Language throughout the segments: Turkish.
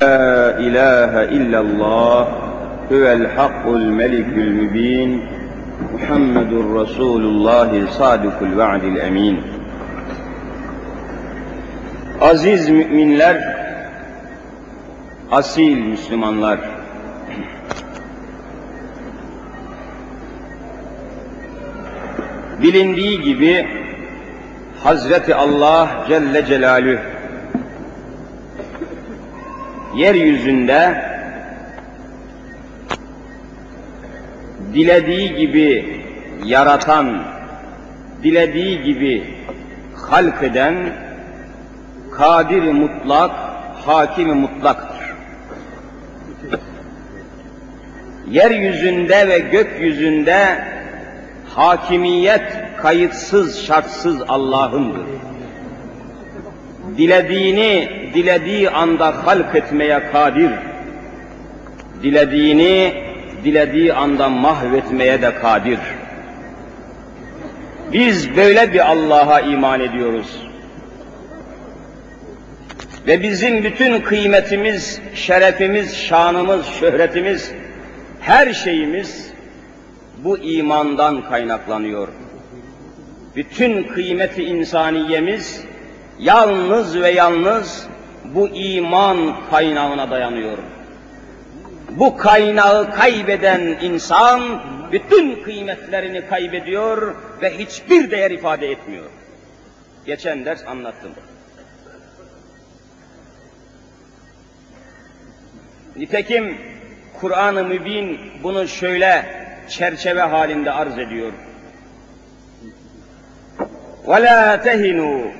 La ilahe illallah huvel hakkul melikül mübin Muhammedur Resulullah sadikul va'dil emin. Aziz müminler, asil Müslümanlar, bilindiği gibi Hazreti Allah Celle Celaluhu yeryüzünde dilediği gibi yaratan, dilediği gibi halk eden, kadir mutlak, hakim mutlaktır. Yeryüzünde ve gökyüzünde hakimiyet kayıtsız şartsız Allah'ındır. Dilediğini dilediği anda halk etmeye kadir. Dilediğini dilediği anda mahvetmeye de kadir. Biz böyle bir Allah'a iman ediyoruz. Ve bizim bütün kıymetimiz, şerefimiz, şanımız, şöhretimiz, her şeyimiz bu imandan kaynaklanıyor. Bütün kıymeti insaniyemiz yalnız ve yalnız bu iman kaynağına dayanıyor. Bu kaynağı kaybeden insan bütün kıymetlerini kaybediyor ve hiçbir değer ifade etmiyor. Geçen ders anlattım. Nitekim Kur'an-ı Mübin bunu şöyle çerçeve halinde arz ediyor. وَلَا تَهِنُوا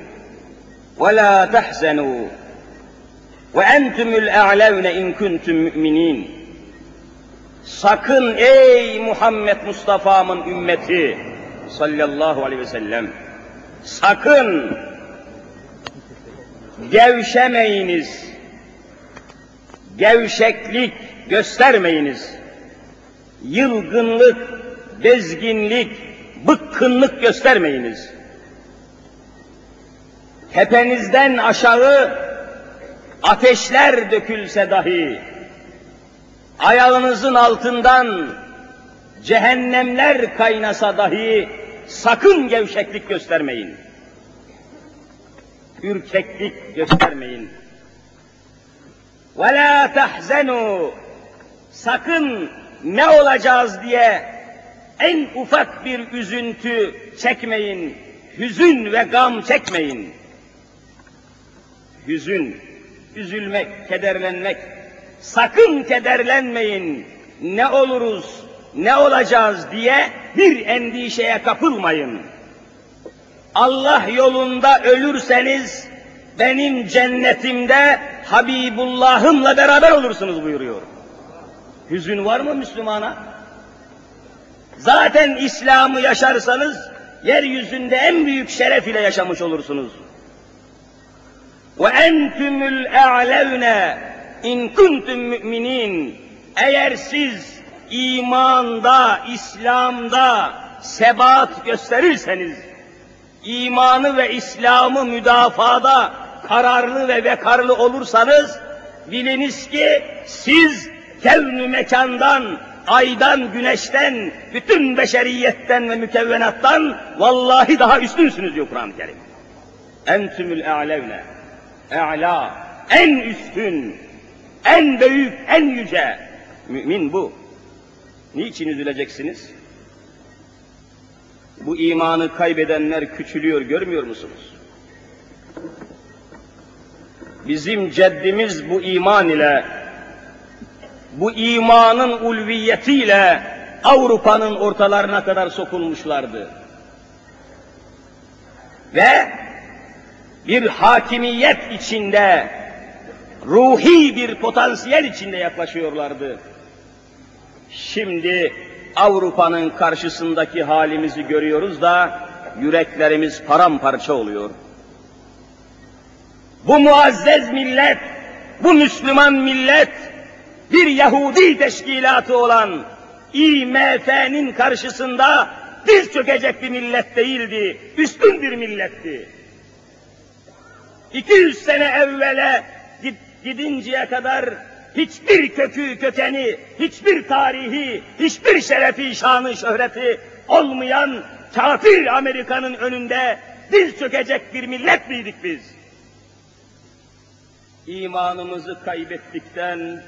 وَلَا تَحْزَنُوا وَاَنْتُمُ الْاَعْلَوْنَ اِنْ كُنْتُمْ مُؤْمِنِينَ Sakın ey Muhammed Mustafa'mın ümmeti sallallahu aleyhi ve sellem sakın gevşemeyiniz, gevşeklik göstermeyiniz, yılgınlık, bezginlik, bıkkınlık göstermeyiniz. Tepenizden aşağı ateşler dökülse dahi, ayağınızın altından cehennemler kaynasa dahi sakın gevşeklik göstermeyin. Ürkeklik göstermeyin. وَلَا تَحْزَنُوا Sakın ne olacağız diye en ufak bir üzüntü çekmeyin, hüzün ve gam çekmeyin. Hüzün, üzülmek, kederlenmek, sakın kederlenmeyin, ne oluruz, ne olacağız diye bir endişeye kapılmayın. Allah yolunda ölürseniz benim cennetimde Habibullah'ımla beraber olursunuz buyuruyor. Hüzün var mı Müslümana? Zaten İslam'ı yaşarsanız yeryüzünde en büyük şeref ile yaşamış olursunuz. Ve entumul a'levne in kuntum müminin. Eğer siz imanda, İslam'da sebat gösterirseniz, imanı ve İslam'ı müdafada kararlı ve vekarlı olursanız, biliniz ki siz kevn mekandan, aydan, güneşten, bütün beşeriyetten ve mükevvenattan vallahi daha üstünsünüz diyor Kur'an-ı Kerim. Entümül a'levne. E'la, en üstün, en büyük, en yüce. Mümin bu. Niçin üzüleceksiniz? Bu imanı kaybedenler küçülüyor, görmüyor musunuz? Bizim ceddimiz bu iman ile, bu imanın ulviyetiyle Avrupa'nın ortalarına kadar sokulmuşlardı. Ve bir hakimiyet içinde, ruhi bir potansiyel içinde yaklaşıyorlardı. Şimdi Avrupa'nın karşısındaki halimizi görüyoruz da yüreklerimiz paramparça oluyor. Bu muazzez millet, bu Müslüman millet, bir Yahudi teşkilatı olan IMF'nin karşısında diz çökecek bir millet değildi, üstün bir milletti. 200 sene evvele gidinceye kadar hiçbir kökü kökeni, hiçbir tarihi, hiçbir şerefi, şanı, şöhreti olmayan kafir Amerika'nın önünde diz çökecek bir millet miydik biz? İmanımızı kaybettikten,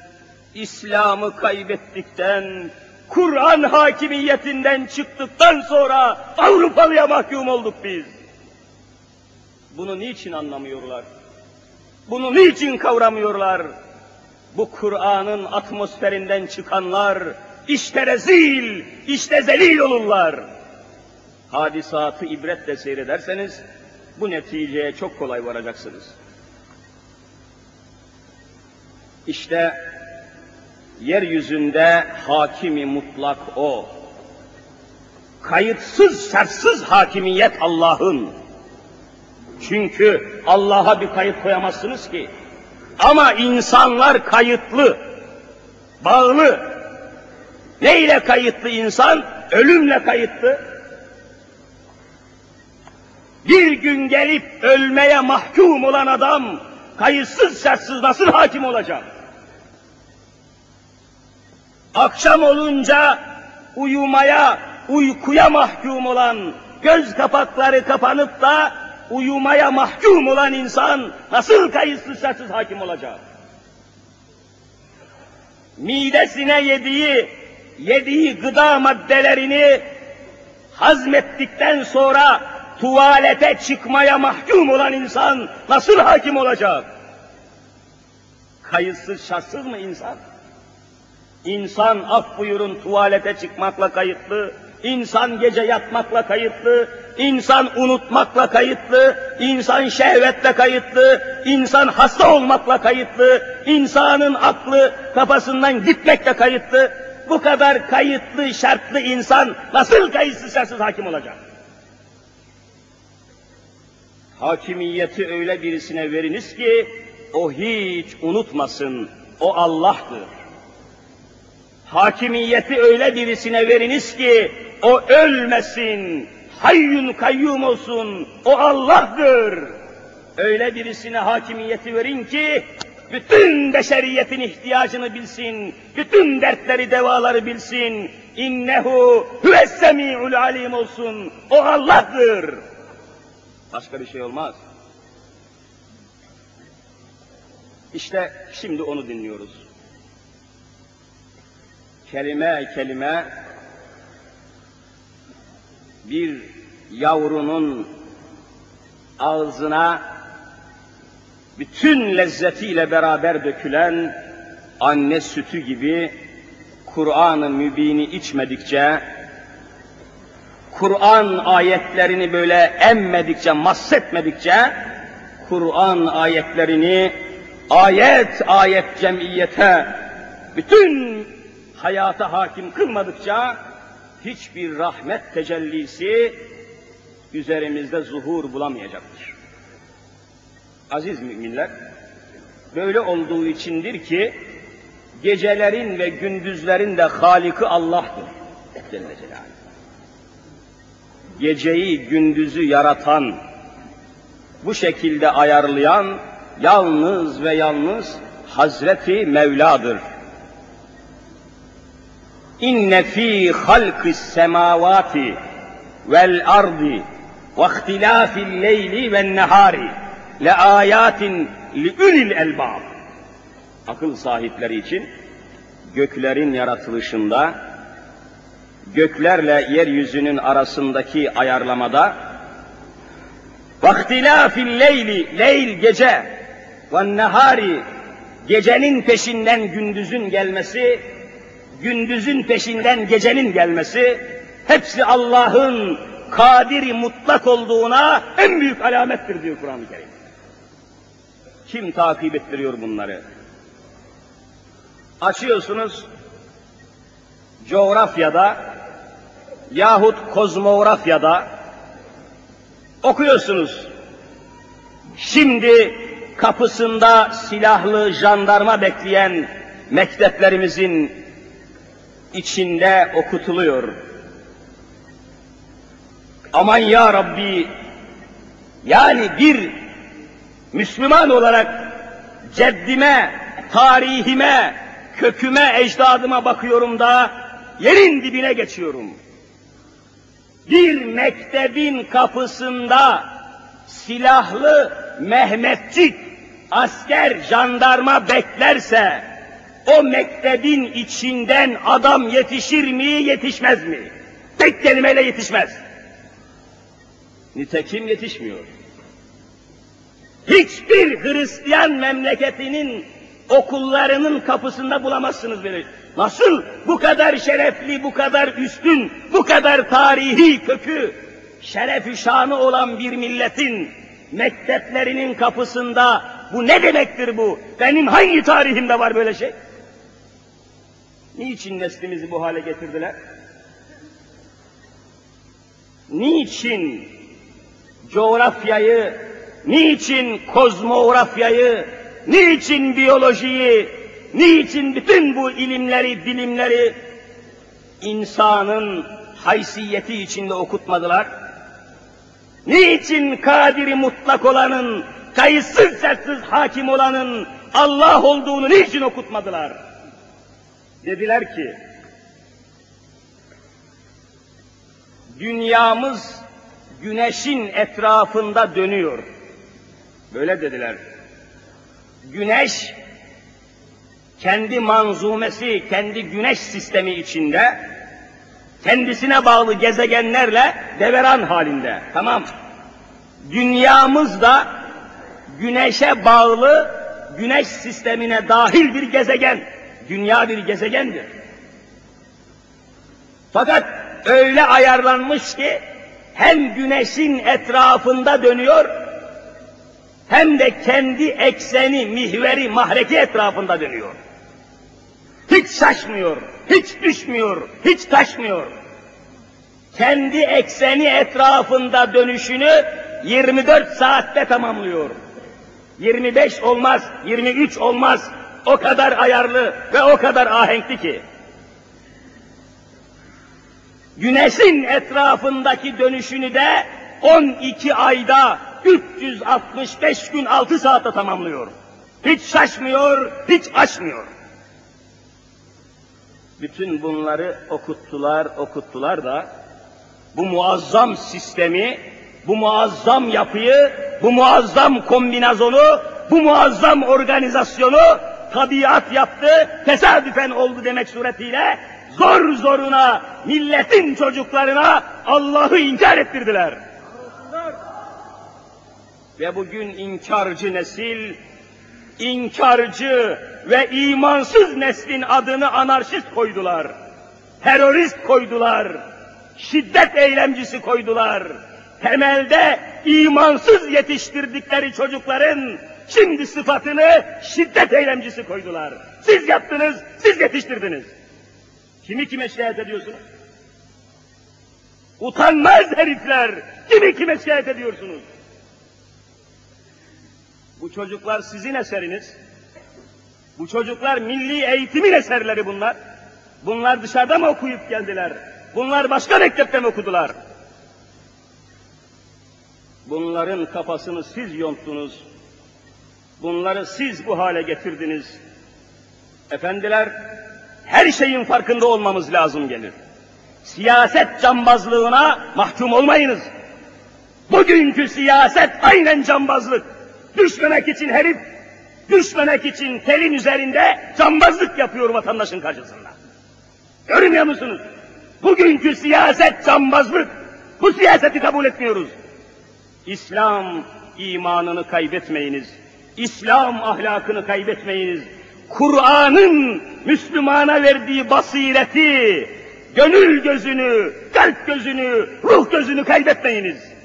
İslam'ı kaybettikten, Kur'an hakimiyetinden çıktıktan sonra Avrupalıya mahkum olduk biz. Bunu niçin anlamıyorlar? Bunu niçin kavramıyorlar? Bu Kur'an'ın atmosferinden çıkanlar işte rezil, işte zelil olurlar. Hadisatı ibretle seyrederseniz bu neticeye çok kolay varacaksınız. İşte yeryüzünde hakimi mutlak o. Kayıtsız, şartsız hakimiyet Allah'ın. Çünkü Allah'a bir kayıt koyamazsınız ki. Ama insanlar kayıtlı, bağlı. Neyle kayıtlı insan? Ölümle kayıtlı. Bir gün gelip ölmeye mahkum olan adam, kayıtsız şartsız nasıl hakim olacak? Akşam olunca uyumaya, uykuya mahkum olan, göz kapakları kapanıp da uyumaya mahkum olan insan nasıl kayıtsız şartsız hakim olacak? Midesine yediği, yediği gıda maddelerini hazmettikten sonra tuvalete çıkmaya mahkum olan insan nasıl hakim olacak? Kayıtsız şartsız mı insan? İnsan af buyurun tuvalete çıkmakla kayıtlı, insan gece yatmakla kayıtlı, insan unutmakla kayıtlı, insan şehvetle kayıtlı, insan hasta olmakla kayıtlı, insanın aklı kafasından gitmekle kayıtlı. Bu kadar kayıtlı, şartlı insan nasıl kayıtsız şartsız hakim olacak? Hakimiyeti öyle birisine veriniz ki o hiç unutmasın, o Allah'tır. Hakimiyeti öyle birisine veriniz ki o ölmesin, hayyun kayyum olsun, o Allah'tır. Öyle birisine hakimiyeti verin ki bütün beşeriyetin ihtiyacını bilsin, bütün dertleri, devaları bilsin. İnnehu huves-semi'ul alim olsun. O Allah'tır. Başka bir şey olmaz. İşte şimdi onu dinliyoruz. Kelime kelime bir yavrunun ağzına bütün lezzetiyle beraber dökülen anne sütü gibi Kur'an-ı Mübin'i içmedikçe, Kur'an ayetlerini böyle emmedikçe, massetmedikçe, Kur'an ayetlerini ayet ayet cemiyete, bütün hayata hakim kılmadıkça, hiçbir rahmet tecellisi üzerimizde zuhur bulamayacaktır. Aziz müminler, böyle olduğu içindir ki, gecelerin ve gündüzlerin de Halik'i Allah'tır. Celle Celaluhu. Geceyi gündüzü yaratan, bu şekilde ayarlayan yalnız ve yalnız Hazreti Mevla'dır. İnne fi halqis semavati vel ardi ve ihtilafil leyli ven nehari le ayatin li ulil elbab. Akıl sahipleri için göklerin yaratılışında, göklerle yeryüzünün arasındaki ayarlamada, vaktilafil leyli, leyl gece, ve nehari, gecenin peşinden gündüzün gelmesi, gündüzün peşinden gecenin gelmesi, hepsi Allah'ın kadiri mutlak olduğuna en büyük alamettir diyor Kur'an-ı Kerim. Kim takip ettiriyor bunları? Açıyorsunuz coğrafyada yahut kozmografyada okuyorsunuz. Şimdi kapısında silahlı jandarma bekleyen mekteplerimizin içinde okutuluyor. Aman ya Rabbi, yani bir Müslüman olarak ceddime, tarihime, köküme, ecdadıma bakıyorum da yerin dibine geçiyorum. Bir mektebin kapısında silahlı Mehmetçik, asker, jandarma beklerse o mektebin içinden adam yetişir mi, yetişmez mi? Tek kelimeyle yetişmez. Nitekim yetişmiyor. Hiçbir Hristiyan memleketinin okullarının kapısında bulamazsınız beni. Nasıl bu kadar şerefli, bu kadar üstün, bu kadar tarihi kökü, şerefi şanı olan bir milletin mekteplerinin kapısında bu ne demektir bu? Benim hangi tarihimde var böyle şey? Niçin neslimizi bu hale getirdiler? Niçin coğrafyayı, niçin kozmografyayı, niçin biyolojiyi, niçin bütün bu ilimleri, bilimleri insanın haysiyeti içinde okutmadılar? Niçin kadiri mutlak olanın, kayıtsız şartsız hakim olanın Allah olduğunu niçin okutmadılar? Dediler ki, dünyamız güneşin etrafında dönüyor. Böyle dediler. Güneş kendi manzumesi, kendi güneş sistemi içinde kendisine bağlı gezegenlerle deveran halinde. Tamam. Dünyamız da güneşe bağlı güneş sistemine dahil bir gezegen. Dünya bir gezegendir. Fakat öyle ayarlanmış ki hem güneşin etrafında dönüyor hem de kendi ekseni, mihveri, mahreki etrafında dönüyor. Hiç şaşmıyor, hiç düşmüyor, hiç taşmıyor. Kendi ekseni etrafında dönüşünü 24 saatte tamamlıyor. 25 olmaz, 23 olmaz. O kadar ayarlı ve o kadar ahenkli ki. Güneşin etrafındaki dönüşünü de 12 ayda 365 gün 6 saatte tamamlıyor. Hiç şaşmıyor, hiç aşmıyor. Bütün bunları okuttular, okuttular da bu muazzam sistemi, bu muazzam yapıyı, bu muazzam kombinasyonu, bu muazzam organizasyonu tabiat yaptı, tesadüfen oldu demek suretiyle zor zoruna milletin çocuklarına Allah'ı inkar ettirdiler. Ve bugün inkarcı nesil, inkarcı ve imansız neslin adını anarşist koydular. Terörist koydular. Şiddet eylemcisi koydular. Temelde imansız yetiştirdikleri çocukların şimdi sıfatını şiddet eylemcisi koydular. Siz yaptınız, siz yetiştirdiniz. Kimi kime şikayet ediyorsunuz? Utanmaz herifler! Kimi kime şikayet ediyorsunuz? Bu çocuklar sizin eseriniz. Bu çocuklar milli eğitimin eserleri bunlar. Bunlar dışarıda mı okuyup geldiler? Bunlar başka mektepte mi okudular? Bunların kafasını siz yonttunuz. Bunları siz bu hale getirdiniz. Efendiler, her şeyin farkında olmamız lazım gelir. Siyaset cambazlığına mahkum olmayınız. Bugünkü siyaset aynen cambazlık. Düşmemek için herif, düşmemek için telin üzerinde cambazlık yapıyor vatandaşın karşısında. Görmüyor musunuz? Bugünkü siyaset cambazlık. Bu siyaseti kabul etmiyoruz. İslam imanını kaybetmeyiniz. İslam ahlakını kaybetmeyiniz. Kur'an'ın Müslümana verdiği basireti, gönül gözünü, kalp gözünü, ruh gözünü kaybetmeyiniz.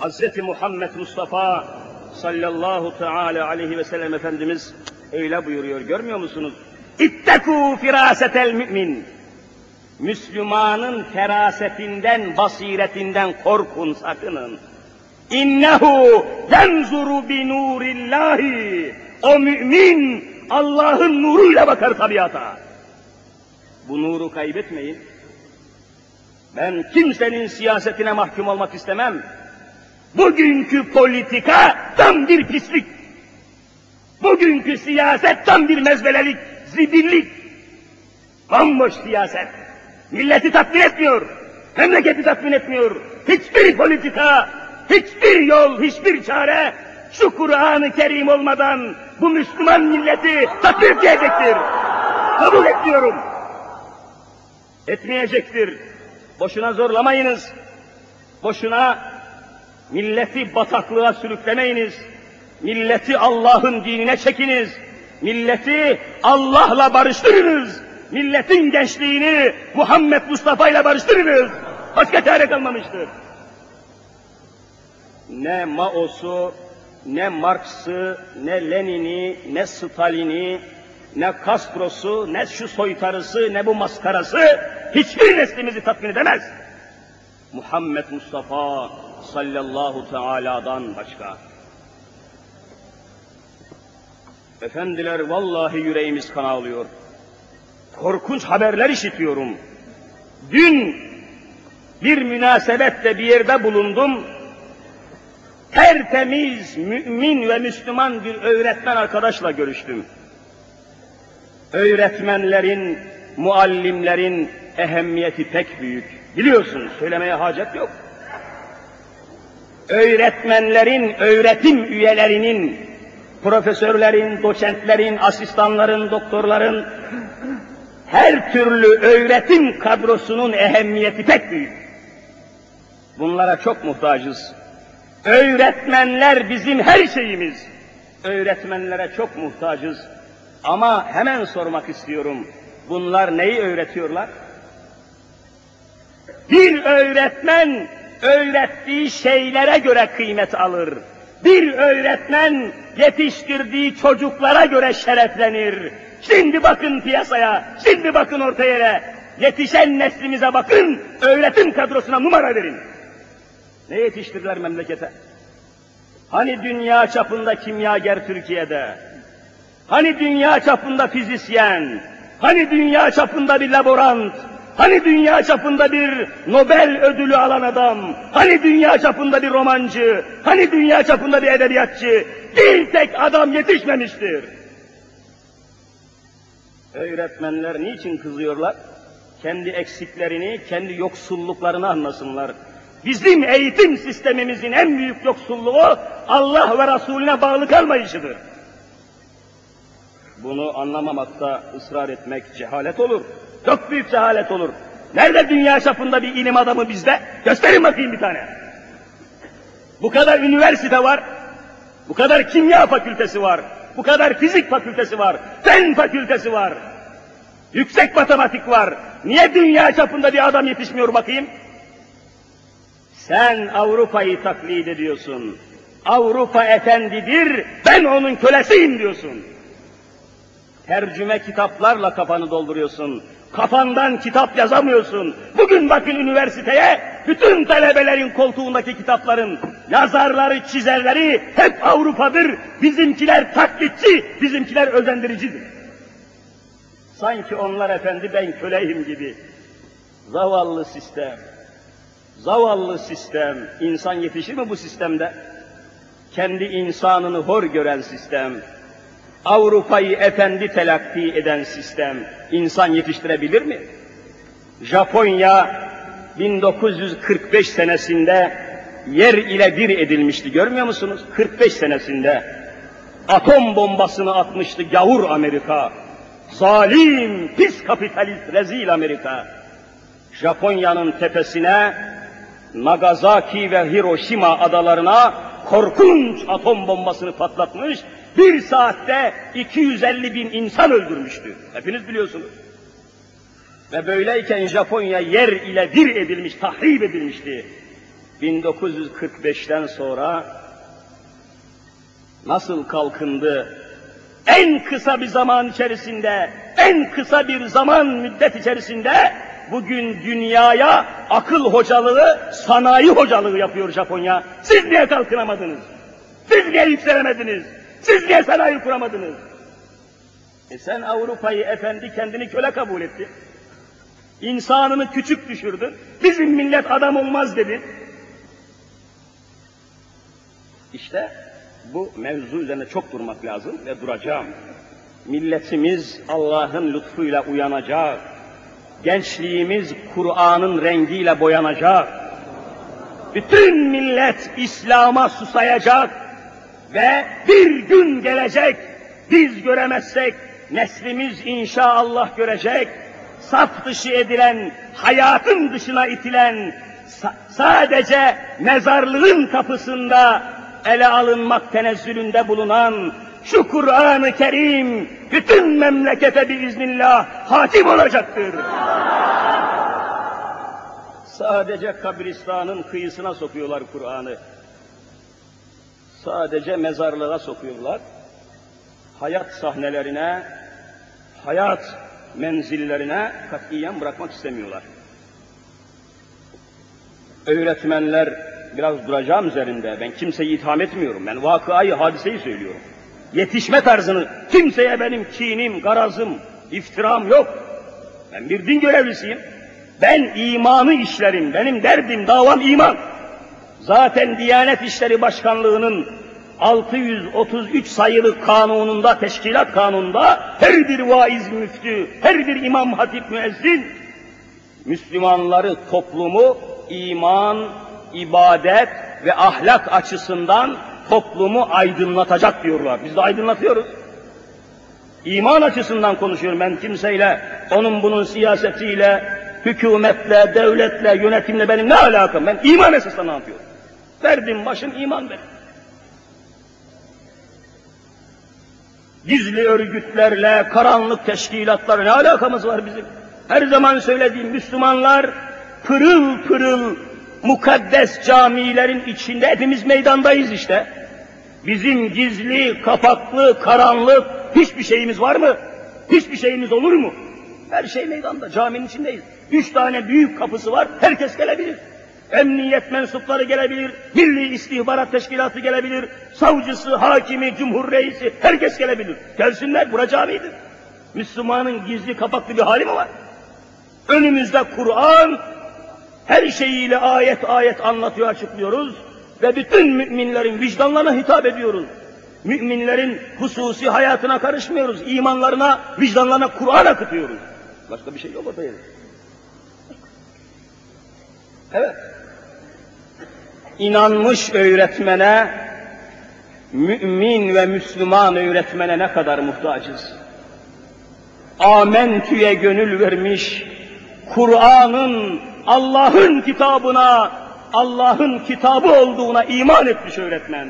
Hz. Muhammed Mustafa sallallahu teala aleyhi ve sellem Efendimiz öyle buyuruyor görmüyor musunuz? İttekû firâsetel mümin. Müslümanın ferasetinden, basiretinden korkun, sakının. İnnehu yenzuru bi nurillahi. O mümin Allah'ın nuruyla bakar tabiata. Bu nuru kaybetmeyin. Ben kimsenin siyasetine mahkum olmak istemem. Bugünkü politika tam bir pislik. Bugünkü siyaset tam bir mezbelelik, zibillik. Bomboş siyaset. Milleti tatmin etmiyor. Memleketi tatmin etmiyor. Hiçbir politika, hiçbir yol, hiçbir çare şu Kur'an-ı Kerim olmadan bu Müslüman milleti tatmin edecektir. Kabul etmiyorum. Etmeyecektir. Boşuna zorlamayınız. Boşuna milleti bataklığa sürüklemeyiniz. Milleti Allah'ın dinine çekiniz. Milleti Allah'la barıştırınız. Milletin gençliğini Muhammed Mustafa ile barıştırınız. Başka çare kalmamıştır. Ne Mao'su, ne Marx'ı, ne Lenin'i, ne Stalin'i, ne Castro'su, ne şu soytarısı, ne bu maskarası hiçbir neslimizi tatmin edemez. Muhammed Mustafa sallallahu teala'dan başka. Efendiler vallahi yüreğimiz kan ağlıyor. Korkunç haberler işitiyorum. Dün bir münasebetle bir yerde bulundum. Tertemiz, mümin ve Müslüman bir öğretmen arkadaşla görüştüm. Öğretmenlerin, muallimlerin ehemmiyeti pek büyük. Biliyorsunuz, söylemeye hacet yok. Öğretmenlerin, öğretim üyelerinin, profesörlerin, doçentlerin, asistanların, doktorların, her türlü öğretim kadrosunun ehemmiyeti pek büyük. Bunlara çok muhtacız. Öğretmenler bizim her şeyimiz. Öğretmenlere çok muhtacız. Ama hemen sormak istiyorum. Bunlar neyi öğretiyorlar? Bir öğretmen öğrettiği şeylere göre kıymet alır. Bir öğretmen yetiştirdiği çocuklara göre şereflenir. Şimdi bakın piyasaya, şimdi bakın orta yere. Yetişen neslimize bakın, öğretim kadrosuna numara verin. Ne yetiştirdiler memlekete? Hani dünya çapında kimyager Türkiye'de? Hani dünya çapında fizisyen? Hani dünya çapında bir laborant? Hani dünya çapında bir Nobel ödülü alan adam? Hani dünya çapında bir romancı? Hani dünya çapında bir edebiyatçı? Bir tek adam yetişmemiştir. Öğretmenler niçin kızıyorlar? Kendi eksiklerini, kendi yoksulluklarını anlasınlar. Bizim eğitim sistemimizin en büyük yoksulluğu Allah ve Resulüne bağlı kalmayışıdır. Bunu anlamamakta ısrar etmek cehalet olur. Çok büyük cehalet olur. Nerede dünya çapında bir ilim adamı bizde? Gösterin bakayım bir tane. Bu kadar üniversite var, bu kadar kimya fakültesi var, bu kadar fizik fakültesi var, fen fakültesi var, yüksek matematik var. Niye dünya çapında bir adam yetişmiyor bakayım? Sen Avrupa'yı taklit ediyorsun. Avrupa efendidir, ben onun kölesiyim diyorsun. Tercüme kitaplarla kafanı dolduruyorsun. Kafandan kitap yazamıyorsun. Bugün bakın üniversiteye, bütün talebelerin koltuğundaki kitapların yazarları, çizerleri hep Avrupa'dır. Bizimkiler taklitçi, bizimkiler özendiricidir. Sanki onlar efendi ben köleyim gibi. Zavallı sistem. Zavallı sistem. İnsan yetişir mi bu sistemde? Kendi insanını hor gören sistem. Avrupa'yı efendi telakki eden sistem insan yetiştirebilir mi? Japonya 1945 senesinde yer ile bir edilmişti görmüyor musunuz? 45 senesinde atom bombasını atmıştı gavur Amerika. Zalim, pis kapitalist, rezil Amerika. Japonya'nın tepesine Nagasaki ve Hiroşima adalarına korkunç atom bombasını patlatmış, bir saatte 250 bin insan öldürmüştü. Hepiniz biliyorsunuz. Ve böyleyken Japonya yer ile bir edilmiş, tahrip edilmişti. 1945'ten sonra nasıl kalkındı? En kısa bir zaman içerisinde, en kısa bir zaman müddet içerisinde bugün dünyaya akıl hocalığı, sanayi hocalığı yapıyor Japonya. Siz niye kalkınamadınız? Siz niye yükselemediniz? Siz niye sanayi kuramadınız? E sen Avrupa'yı efendi kendini köle kabul etti. İnsanını küçük düşürdü. Bizim millet adam olmaz dedi. İşte bu mevzu üzerine çok durmak lazım ve duracağım. Milletimiz Allah'ın lütfuyla uyanacak. Gençliğimiz Kur'an'ın rengiyle boyanacak. Bütün millet İslam'a susayacak ve bir gün gelecek biz göremezsek neslimiz inşallah görecek. Saf dışı edilen, hayatın dışına itilen, sa- sadece mezarlığın kapısında ele alınmak tenezzülünde bulunan şu Kur'an-ı Kerim bütün memlekete biiznillah hakim olacaktır. Sadece kabristanın kıyısına sokuyorlar Kur'an'ı. Sadece mezarlığa sokuyorlar. Hayat sahnelerine, hayat menzillerine katiyen bırakmak istemiyorlar. Öğretmenler biraz duracağım üzerinde. Ben kimseyi itham etmiyorum. Ben vakayı, hadiseyi söylüyorum. Yetişme tarzını, kimseye benim kinim, garazım, iftiram yok. Ben bir din görevlisiyim. Ben imanı işlerim. Benim derdim, davam iman. Zaten Diyanet İşleri Başkanlığı'nın 633 sayılı kanununda, teşkilat kanununda her bir vaiz müftü, her bir imam hatip müezzin Müslümanları, toplumu iman, ibadet ve ahlak açısından toplumu aydınlatacak diyorlar. Biz de aydınlatıyoruz. İman açısından konuşuyorum ben kimseyle, onun bunun siyasetiyle, hükümetle, devletle, yönetimle benim ne alakam? Ben iman esasla ne yapıyorum? Verdim başım iman benim. Gizli örgütlerle, karanlık teşkilatlarla ne alakamız var bizim? Her zaman söylediğim Müslümanlar pırıl pırıl mukaddes camilerin içinde hepimiz meydandayız işte. Bizim gizli, kapaklı, karanlık hiçbir şeyimiz var mı? Hiçbir şeyimiz olur mu? Her şey meydanda, caminin içindeyiz. Üç tane büyük kapısı var, herkes gelebilir. Emniyet mensupları gelebilir, Milli İstihbarat Teşkilatı gelebilir, savcısı, hakimi, cumhur reisi, herkes gelebilir. Gelsinler, bura camidir. Müslümanın gizli kapaklı bir hali mi var? Önümüzde Kur'an, her şeyiyle ayet ayet anlatıyor, açıklıyoruz ve bütün müminlerin vicdanlarına hitap ediyoruz. Müminlerin hususi hayatına karışmıyoruz, imanlarına, vicdanlarına Kur'an akıtıyoruz. Başka bir şey yok ortaya. Evet. İnanmış öğretmene, mümin ve Müslüman öğretmene ne kadar muhtacız. Amentü'ye gönül vermiş, Kur'an'ın, Allah'ın kitabına, Allah'ın kitabı olduğuna iman etmiş öğretmen.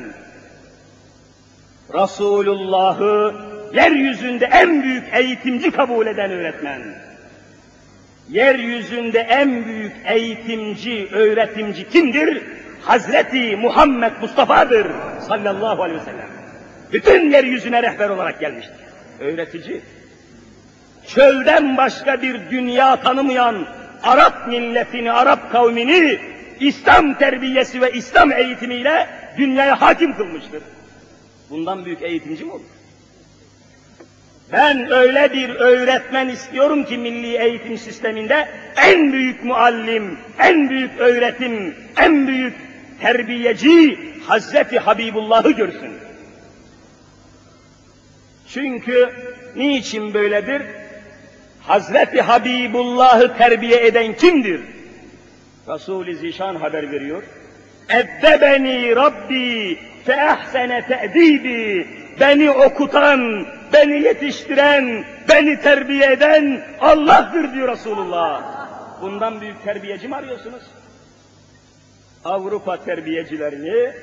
Resulullah'ı yeryüzünde en büyük eğitimci kabul eden öğretmen. Yeryüzünde en büyük eğitimci, öğretimci kimdir? Hazreti Muhammed Mustafa'dır sallallahu aleyhi ve sellem. Bütün yeryüzüne rehber olarak gelmiştir. Öğretici. Çölden başka bir dünya tanımayan Arap milletini, Arap kavmini İslam terbiyesi ve İslam eğitimiyle dünyaya hakim kılmıştır. Bundan büyük eğitimci mi olur? Ben öyle bir öğretmen istiyorum ki milli eğitim sisteminde en büyük muallim, en büyük öğretim, en büyük terbiyeci Hazreti Habibullah'ı görsün. Çünkü niçin böyledir? Hazreti Habibullah'ı terbiye eden kimdir? Resul-i Zişan haber veriyor. Eddebeni Rabbi fe ehsene te'dibi. Beni okutan, beni yetiştiren, beni terbiye eden Allah'tır diyor Resulullah. Bundan büyük terbiyeci mi arıyorsunuz? Avrupa terbiyecilerini,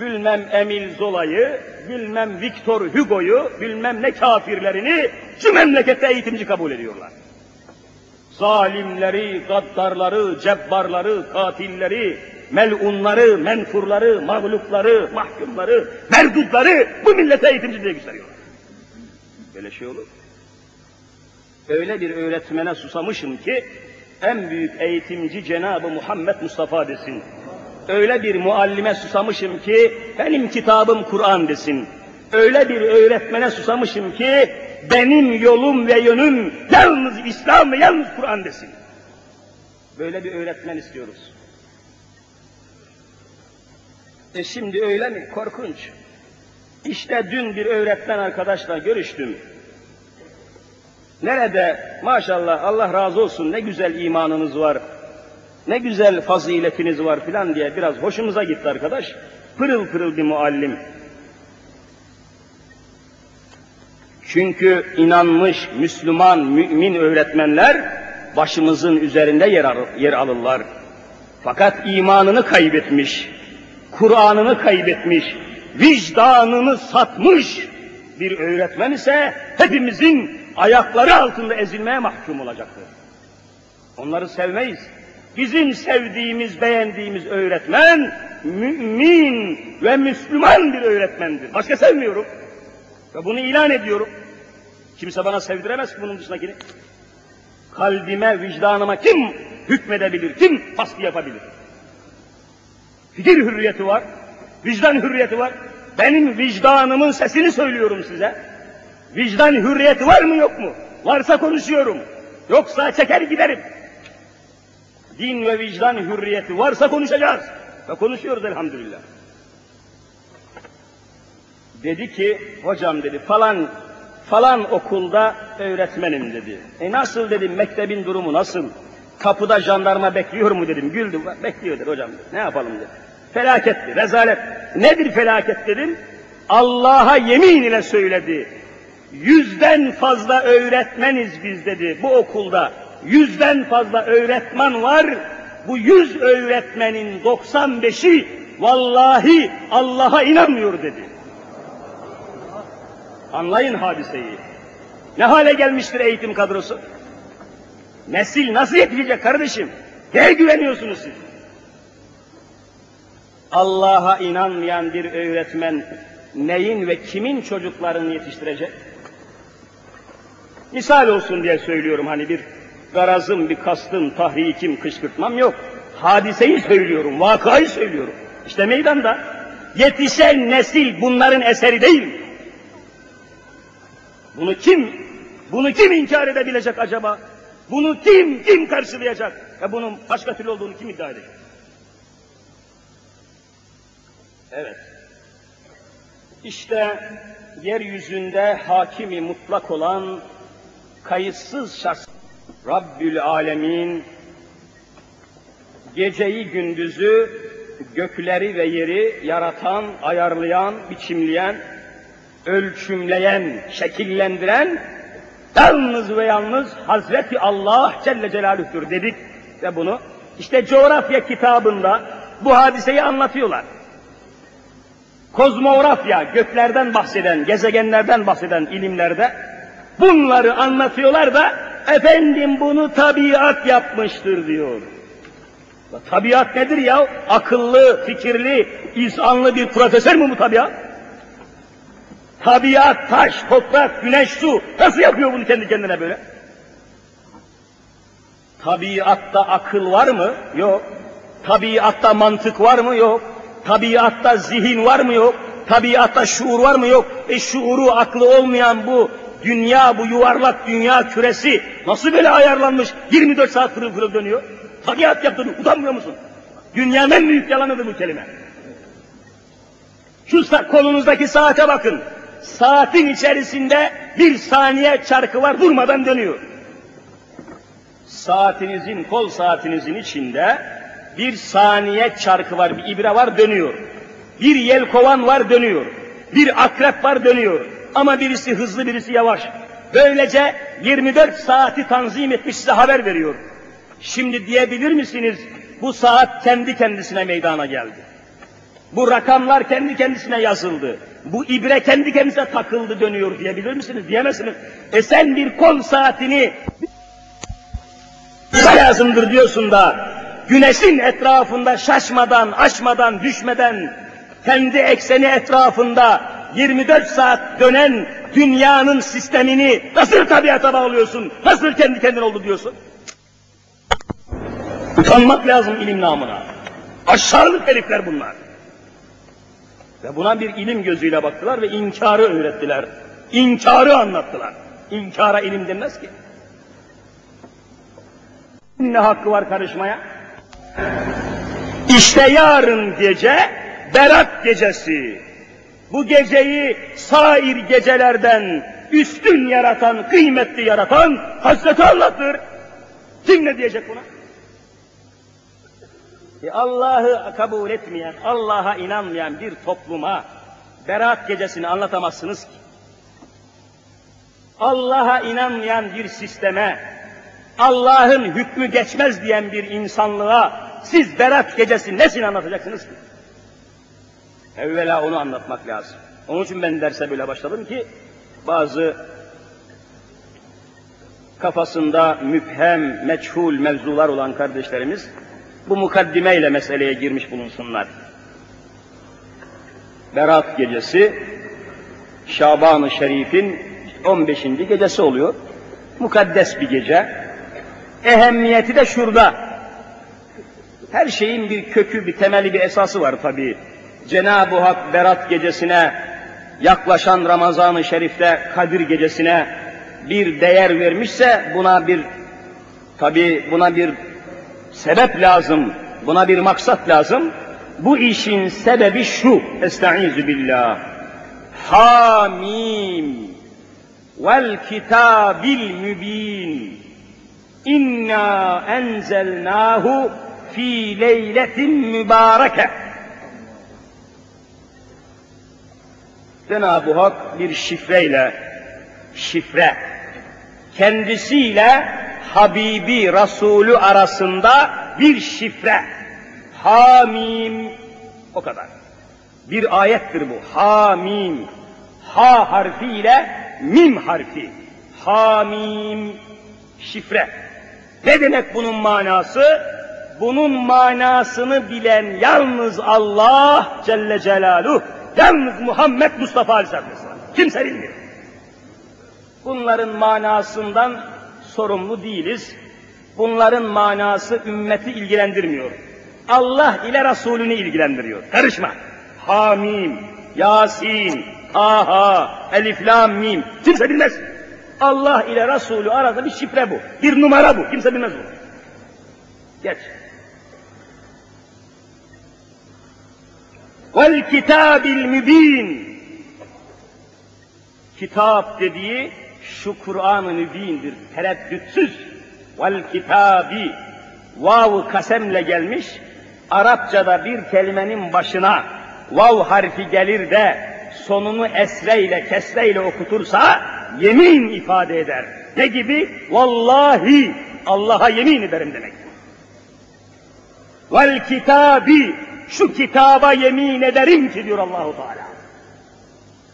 bilmem Emil Zola'yı, bilmem Victor Hugo'yu, bilmem ne kafirlerini şu memlekette eğitimci kabul ediyorlar. Zalimleri, gaddarları, cebbarları, katilleri, melunları, menfurları, mağlupları, mahkumları, merdutları bu millete eğitimci diye gösteriyorlar. Böyle şey olur. Öyle bir öğretmene susamışım ki en büyük eğitimci Cenab-ı Muhammed Mustafa desin. Öyle bir muallime susamışım ki benim kitabım Kur'an desin. Öyle bir öğretmene susamışım ki benim yolum ve yönüm yalnız İslam ve yalnız Kur'an desin. Böyle bir öğretmen istiyoruz. E şimdi öyle mi? Korkunç. İşte dün bir öğretmen arkadaşla görüştüm. Nerede maşallah Allah razı olsun ne güzel imanınız var, ne güzel faziletiniz var filan diye biraz hoşumuza gitti arkadaş. Pırıl pırıl bir muallim. Çünkü inanmış Müslüman, mümin öğretmenler başımızın üzerinde yer, al yer alırlar. Fakat imanını kaybetmiş, Kur'an'ını kaybetmiş, vicdanını satmış bir öğretmen ise hepimizin ayakları altında ezilmeye mahkum olacaktır. Onları sevmeyiz. Bizim sevdiğimiz, beğendiğimiz öğretmen mümin ve Müslüman bir öğretmendir. Başka sevmiyorum. Ve bunu ilan ediyorum. Kimse bana sevdiremez ki bunun dışındakini. Kalbime, vicdanıma kim hükmedebilir, kim baskı yapabilir? Fikir hürriyeti var, vicdan hürriyeti var. Benim vicdanımın sesini söylüyorum size. Vicdan hürriyeti var mı yok mu? Varsa konuşuyorum. Yoksa çeker giderim. Din ve vicdan hürriyeti varsa konuşacağız. Ve konuşuyoruz elhamdülillah. Dedi ki, hocam dedi falan falan okulda öğretmenim dedi. E nasıl dedim, mektebin durumu nasıl? Kapıda jandarma bekliyor mu dedim. Güldü, bekliyor dedi hocam. Dedi. Ne yapalım dedi. Felaketti, rezalet. Nedir felaket dedim. Allah'a yemin ile söyledi. Yüzden fazla öğretmeniz biz dedi bu okulda. Yüzden fazla öğretmen var. Bu yüz öğretmenin 95'i vallahi Allah'a inanmıyor dedi. Anlayın hadiseyi. Ne hale gelmiştir eğitim kadrosu? Nesil nasıl yetişecek kardeşim? Neye güveniyorsunuz siz? Allah'a inanmayan bir öğretmen neyin ve kimin çocuklarını yetiştirecek? Misal olsun diye söylüyorum hani bir garazım, bir kastım, tahrikim, kışkırtmam yok. Hadiseyi söylüyorum, vakayı söylüyorum. İşte meydanda yetişen nesil bunların eseri değil. Bunu kim, bunu kim inkar edebilecek acaba? Bunu kim, kim karşılayacak? Ya bunun başka türlü olduğunu kim iddia edecek? Evet. İşte yeryüzünde hakimi mutlak olan kayıtsız şahs Rabbül Alemin geceyi gündüzü gökleri ve yeri yaratan, ayarlayan, biçimleyen, ölçümleyen, şekillendiren yalnız ve yalnız Hazreti Allah Celle Celaluh'tür dedik ve bunu işte coğrafya kitabında bu hadiseyi anlatıyorlar. Kozmografya, göklerden bahseden, gezegenlerden bahseden ilimlerde bunları anlatıyorlar da efendim bunu tabiat yapmıştır diyor. Tabiat nedir ya? Akıllı, fikirli, insanlı bir profesör mü bu tabiat? Tabiat, taş, toprak, güneş, su nasıl yapıyor bunu kendi kendine böyle? Tabiatta akıl var mı? Yok. Tabiatta mantık var mı? Yok. Tabiatta zihin var mı? Yok. Tabiatta şuur var mı? Yok. E şuuru, aklı olmayan bu dünya, bu yuvarlak dünya küresi nasıl böyle ayarlanmış 24 saat fırıl fırıl dönüyor? Tabiat yaptığını utanmıyor musun? Dünyanın en büyük yalanıdır bu kelime. Şu kolunuzdaki saate bakın. Saatin içerisinde bir saniye çarkı var durmadan dönüyor. Saatinizin, kol saatinizin içinde bir saniye çarkı var, bir ibre var dönüyor. Bir yelkovan var dönüyor. Bir akrep var dönüyor. Ama birisi hızlı birisi yavaş. Böylece 24 saati tanzim etmiş size haber veriyor. Şimdi diyebilir misiniz bu saat kendi kendisine meydana geldi. Bu rakamlar kendi kendisine yazıldı. Bu ibre kendi kendisine takıldı dönüyor diyebilir misiniz? Diyemezsiniz. E sen bir kol saatini lazımdır diyorsun da güneşin etrafında şaşmadan, aşmadan, düşmeden kendi ekseni etrafında 24 saat dönen dünyanın sistemini nasıl tabiata bağlıyorsun? Nasıl kendi kendine oldu diyorsun? Utanmak lazım ilim namına. Aşağılık herifler bunlar. Ve buna bir ilim gözüyle baktılar ve inkarı öğrettiler. İnkarı anlattılar. İnkara ilim denmez ki. Ne hakkı var karışmaya? İşte yarın gece Berat gecesi. Bu geceyi sair gecelerden üstün yaratan, kıymetli yaratan Hazreti Allah'tır. Kim ne diyecek buna? E Allah'ı kabul etmeyen, Allah'a inanmayan bir topluma Berat gecesini anlatamazsınız ki. Allah'a inanmayan bir sisteme, Allah'ın hükmü geçmez diyen bir insanlığa siz Berat gecesi nesini anlatacaksınız ki? Evvela onu anlatmak lazım. Onun için ben derse böyle başladım ki bazı kafasında müphem, meçhul mevzular olan kardeşlerimiz bu mukaddimeyle meseleye girmiş bulunsunlar. Berat gecesi Şaban-ı Şerif'in 15. gecesi oluyor. Mukaddes bir gece. Ehemmiyeti de şurada. Her şeyin bir kökü, bir temeli, bir esası var tabii. Cenab-ı Hak Berat gecesine, yaklaşan Ramazan-ı Şerif'te Kadir gecesine bir değer vermişse buna bir tabi buna bir sebep lazım, buna bir maksat lazım. Bu işin sebebi şu. Estaizu billah. Hamim vel kitabil mübin. İnna enzelnahu fi leyletin mübareke. Cenab-ı Hak bir şifreyle, şifre, kendisiyle Habibi Resulü arasında bir şifre. Hamim. O kadar. Bir ayettir bu. Hamim. Ha harfi ile mim harfi. Hamim. Şifre. Ne demek bunun manası? Bunun manasını bilen yalnız Allah Celle Celaluhu, yalnız Muhammed Mustafa Aleyhisselam. Kimse bilmiyor. Bunların manasından sorumlu değiliz. Bunların manası ümmeti ilgilendirmiyor. Allah ile Resulünü ilgilendiriyor. Karışma. Hamim, Yasin, Aha, Elif, Lam, Mim. Kimse bilmez. Allah ile Resulü arada bir şifre bu. Bir numara bu. Kimse bilmez bunu. Geç. Vel kitabil mübin. Kitap dediği şu Kur'an-ı Mübin'dir. Tereddütsüz. Vel kitabi. Vav kasemle gelmiş. Arapçada bir kelimenin başına vav harfi gelir de sonunu esreyle, kesreyle okutursa yemin ifade eder. Ne gibi? Vallahi Allah'a yemin ederim demek. Vel kitabi şu kitaba yemin ederim ki diyor Allahu Teala.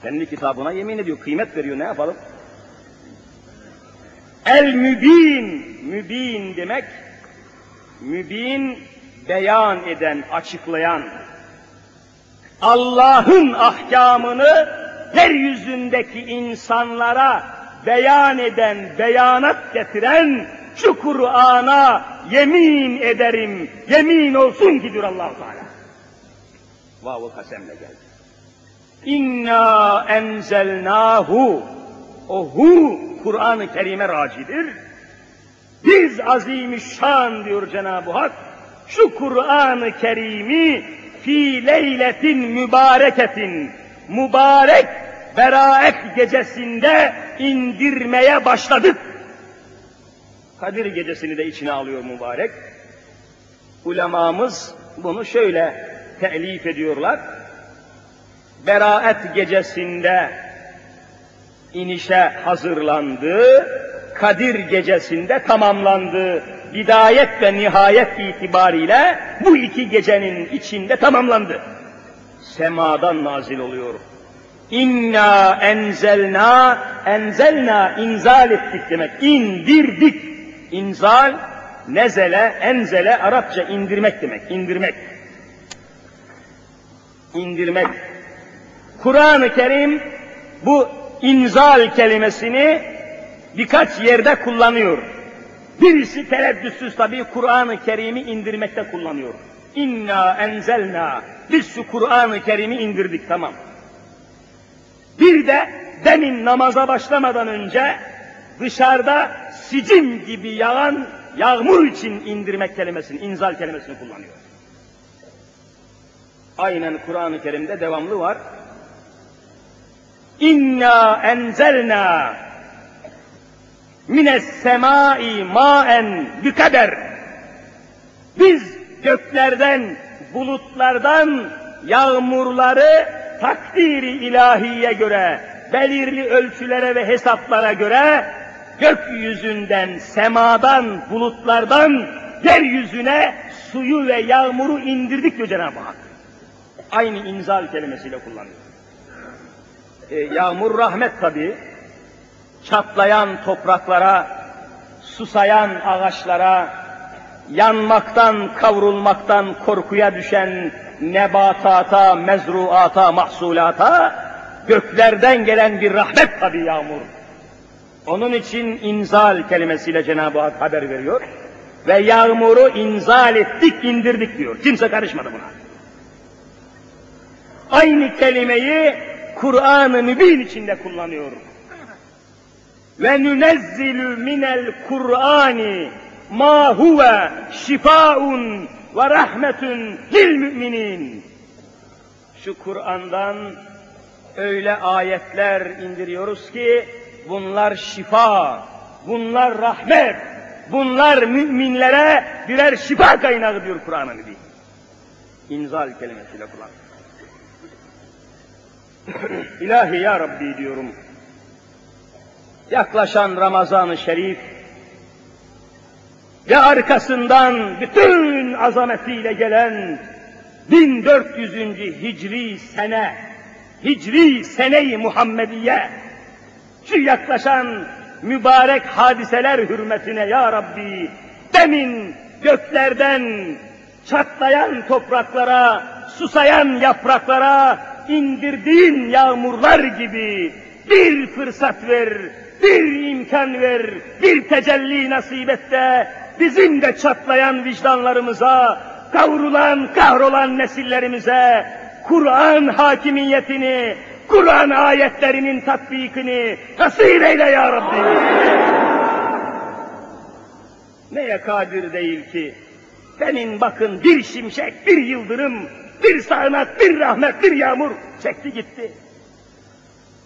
Kendi kitabına yemin ediyor, kıymet veriyor ne yapalım? El mübin, mübin demek, mübin beyan eden, açıklayan, Allah'ın ahkamını yeryüzündeki insanlara beyan eden, beyanat getiren şu Kur'an'a yemin ederim, yemin olsun ki diyor allah Teala. Vav-ı kasemle geldi. İnna enzelnahu o hu Kur'an-ı Kerim'e racidir. Biz azimüşşan diyor Cenab-ı Hak şu Kur'an-ı Kerim'i fi leyletin mübareketin mübarek beraet gecesinde indirmeye başladık. Kadir gecesini de içine alıyor mübarek. Ulemamız bunu şöyle telif ediyorlar. Beraet gecesinde inişe hazırlandı, Kadir gecesinde tamamlandı. Bidayet ve nihayet itibariyle bu iki gecenin içinde tamamlandı. Semadan nazil oluyor. İnna enzelna, enzelna inzal ettik demek. İndirdik. İnzal, nezele, enzele Arapça indirmek demek. İndirmek. İndirmek. Kur'an-ı Kerim bu inzal kelimesini birkaç yerde kullanıyor. Birisi tereddütsüz tabii Kur'an-ı Kerim'i indirmekte kullanıyor. İnna enzelna. Biz şu Kur'an-ı Kerim'i indirdik tamam. Bir de demin namaza başlamadan önce dışarıda sicim gibi yağan yağmur için indirmek kelimesini, inzal kelimesini kullanıyor. Aynen Kur'an-ı Kerim'de devamlı var. İnna enzelna mines semai maen bi kader. Biz göklerden, bulutlardan yağmurları takdiri ilahiye göre, belirli ölçülere ve hesaplara göre gökyüzünden, semadan, bulutlardan yeryüzüne suyu ve yağmuru indirdik diyor Cenab-ı Hak. Aynı inzal kelimesiyle kullanıyor. E, yağmur rahmet tabi. Çatlayan topraklara, susayan ağaçlara, yanmaktan, kavrulmaktan korkuya düşen nebatata, mezruata, mahsulata, göklerden gelen bir rahmet tabi yağmur. Onun için inzal kelimesiyle Cenab-ı Hak haber veriyor. Ve yağmuru inzal ettik, indirdik diyor. Kimse karışmadı buna. Aynı kelimeyi Kur'an-ı Mübin içinde kullanıyor. Ve nunezzilu minel Kur'ani ma huve şifaun ve rahmetun lil müminin. Şu Kur'an'dan öyle ayetler indiriyoruz ki bunlar şifa, bunlar rahmet, bunlar müminlere birer şifa kaynağı diyor Kur'an-ı Mübin. İnzal kelimesiyle kullan. İlahi ya Rabbi diyorum. Yaklaşan Ramazan-ı Şerif ve arkasından bütün azametiyle gelen 1400. Hicri sene, Hicri sene-i Muhammediye, şu yaklaşan mübarek hadiseler hürmetine ya Rabbi, demin göklerden çatlayan topraklara, susayan yapraklara indirdiğin yağmurlar gibi bir fırsat ver, bir imkan ver, bir tecelli nasip et de bizim de çatlayan vicdanlarımıza, kavrulan, kahrolan nesillerimize Kur'an hakimiyetini, Kur'an ayetlerinin tatbikini nasip eyle ya Rabbi. Neye kadir değil ki? Senin bakın bir şimşek, bir yıldırım, bir sağanak, bir rahmet, bir yağmur çekti gitti.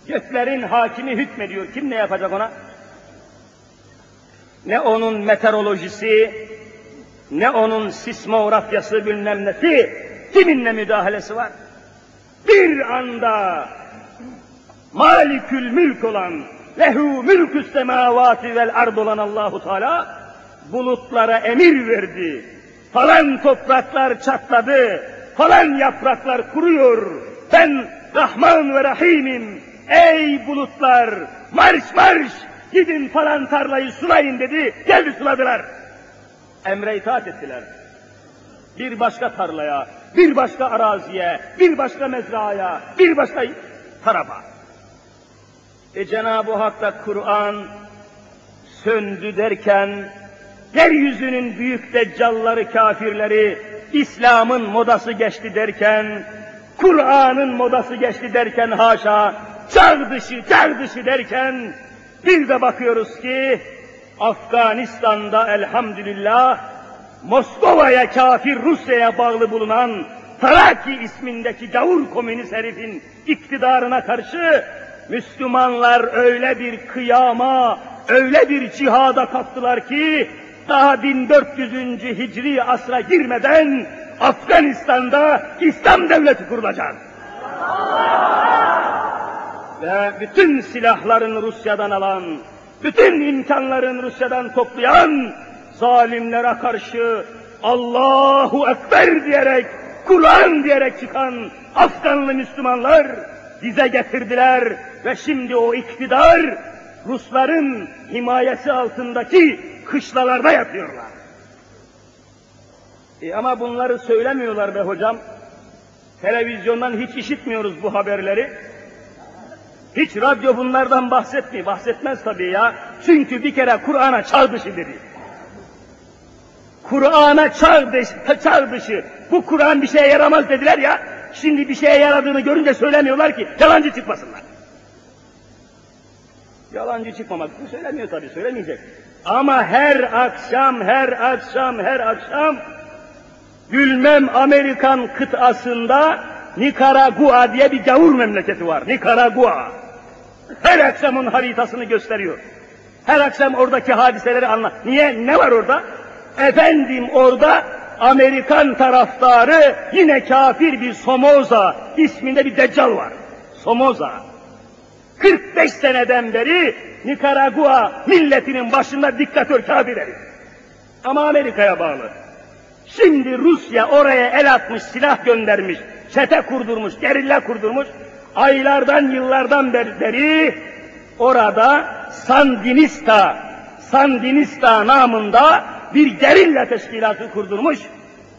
Göklerin hakimi hükmediyor. Kim ne yapacak ona? Ne onun meteorolojisi, ne onun sismografyası bilmem nesi, kiminle müdahalesi var? Bir anda malikül mülk olan, lehu mülkü semavati vel ard olan Allahu Teala bulutlara emir verdi. Falan topraklar çatladı, falan yapraklar kuruyor. Ben Rahman ve Rahim'im. Ey bulutlar, marş marş, gidin falan tarlayı sulayın dedi, geldi suladılar. Emre itaat ettiler. Bir başka tarlaya, bir başka araziye, bir başka mezraya, bir başka tarafa. E Cenab-ı Hak da Kur'an söndü derken, yeryüzünün büyük deccalları, kafirleri, İslam'ın modası geçti derken, Kur'an'ın modası geçti derken haşa, çağ dışı, çağ dışı derken, bir de bakıyoruz ki, Afganistan'da elhamdülillah, Moskova'ya kafir Rusya'ya bağlı bulunan Taraki ismindeki gavur komünist herifin iktidarına karşı Müslümanlar öyle bir kıyama, öyle bir cihada kattılar ki daha 1400. Hicri asra girmeden Afganistan'da İslam devleti kurulacak. Ve bütün silahların Rusya'dan alan, bütün imkanların Rusya'dan toplayan zalimlere karşı Allahu Ekber diyerek, Kur'an diyerek çıkan Afganlı Müslümanlar dize getirdiler ve şimdi o iktidar Rusların himayesi altındaki kışlalarda yapıyorlar. E ama bunları söylemiyorlar be hocam. Televizyondan hiç işitmiyoruz bu haberleri. Hiç radyo bunlardan bahsetmiyor. Bahsetmez tabii ya. Çünkü bir kere Kur'an'a çağ dışı dedi. Kur'an'a çağ dışı, çağ dışı. Bu Kur'an bir şeye yaramaz dediler ya. Şimdi bir şeye yaradığını görünce söylemiyorlar ki yalancı çıkmasınlar. Yalancı çıkmamak için söylemiyor tabii, söylemeyecek. Ama her akşam, her akşam, her akşam Gülmem Amerikan kıtasında Nikaragua diye bir gavur memleketi var. Nikaragua. Her akşamın haritasını gösteriyor. Her akşam oradaki hadiseleri anlat. Niye? Ne var orada? Efendim orada Amerikan taraftarı yine kafir bir Somoza isminde bir deccal var. Somoza. 45 seneden beri Nikaragua milletinin başında diktatör kafir herif. Ama Amerika'ya bağlı. Şimdi Rusya oraya el atmış, silah göndermiş, çete kurdurmuş, gerilla kurdurmuş. Aylardan, yıllardan beri orada Sandinista, Sandinista namında bir gerilla teşkilatı kurdurmuş.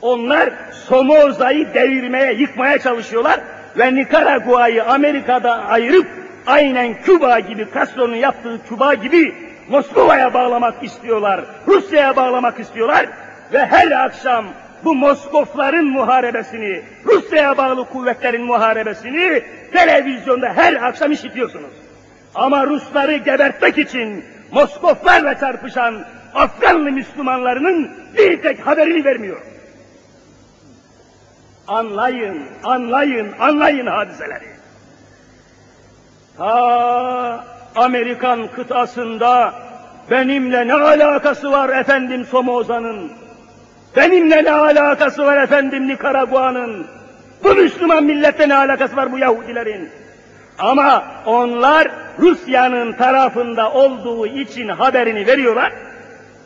Onlar Somoza'yı devirmeye, yıkmaya çalışıyorlar ve Nikaragua'yı Amerika'da ayırıp aynen Küba gibi, Castro'nun yaptığı Küba gibi Moskova'ya bağlamak istiyorlar, Rusya'ya bağlamak istiyorlar ve her akşam bu Moskofların muharebesini, Rusya'ya bağlı kuvvetlerin muharebesini televizyonda her akşam işitiyorsunuz. Ama Rusları gebertmek için Moskoflarla çarpışan Afganlı Müslümanlarının bir tek haberini vermiyor. Anlayın, anlayın, anlayın hadiseleri. Ta Amerikan kıtasında benimle ne alakası var efendim Somoza'nın? Benimle ne alakası var efendim Nikaragua'nın? Bu Müslüman millette ne alakası var bu Yahudilerin? Ama onlar Rusya'nın tarafında olduğu için haberini veriyorlar.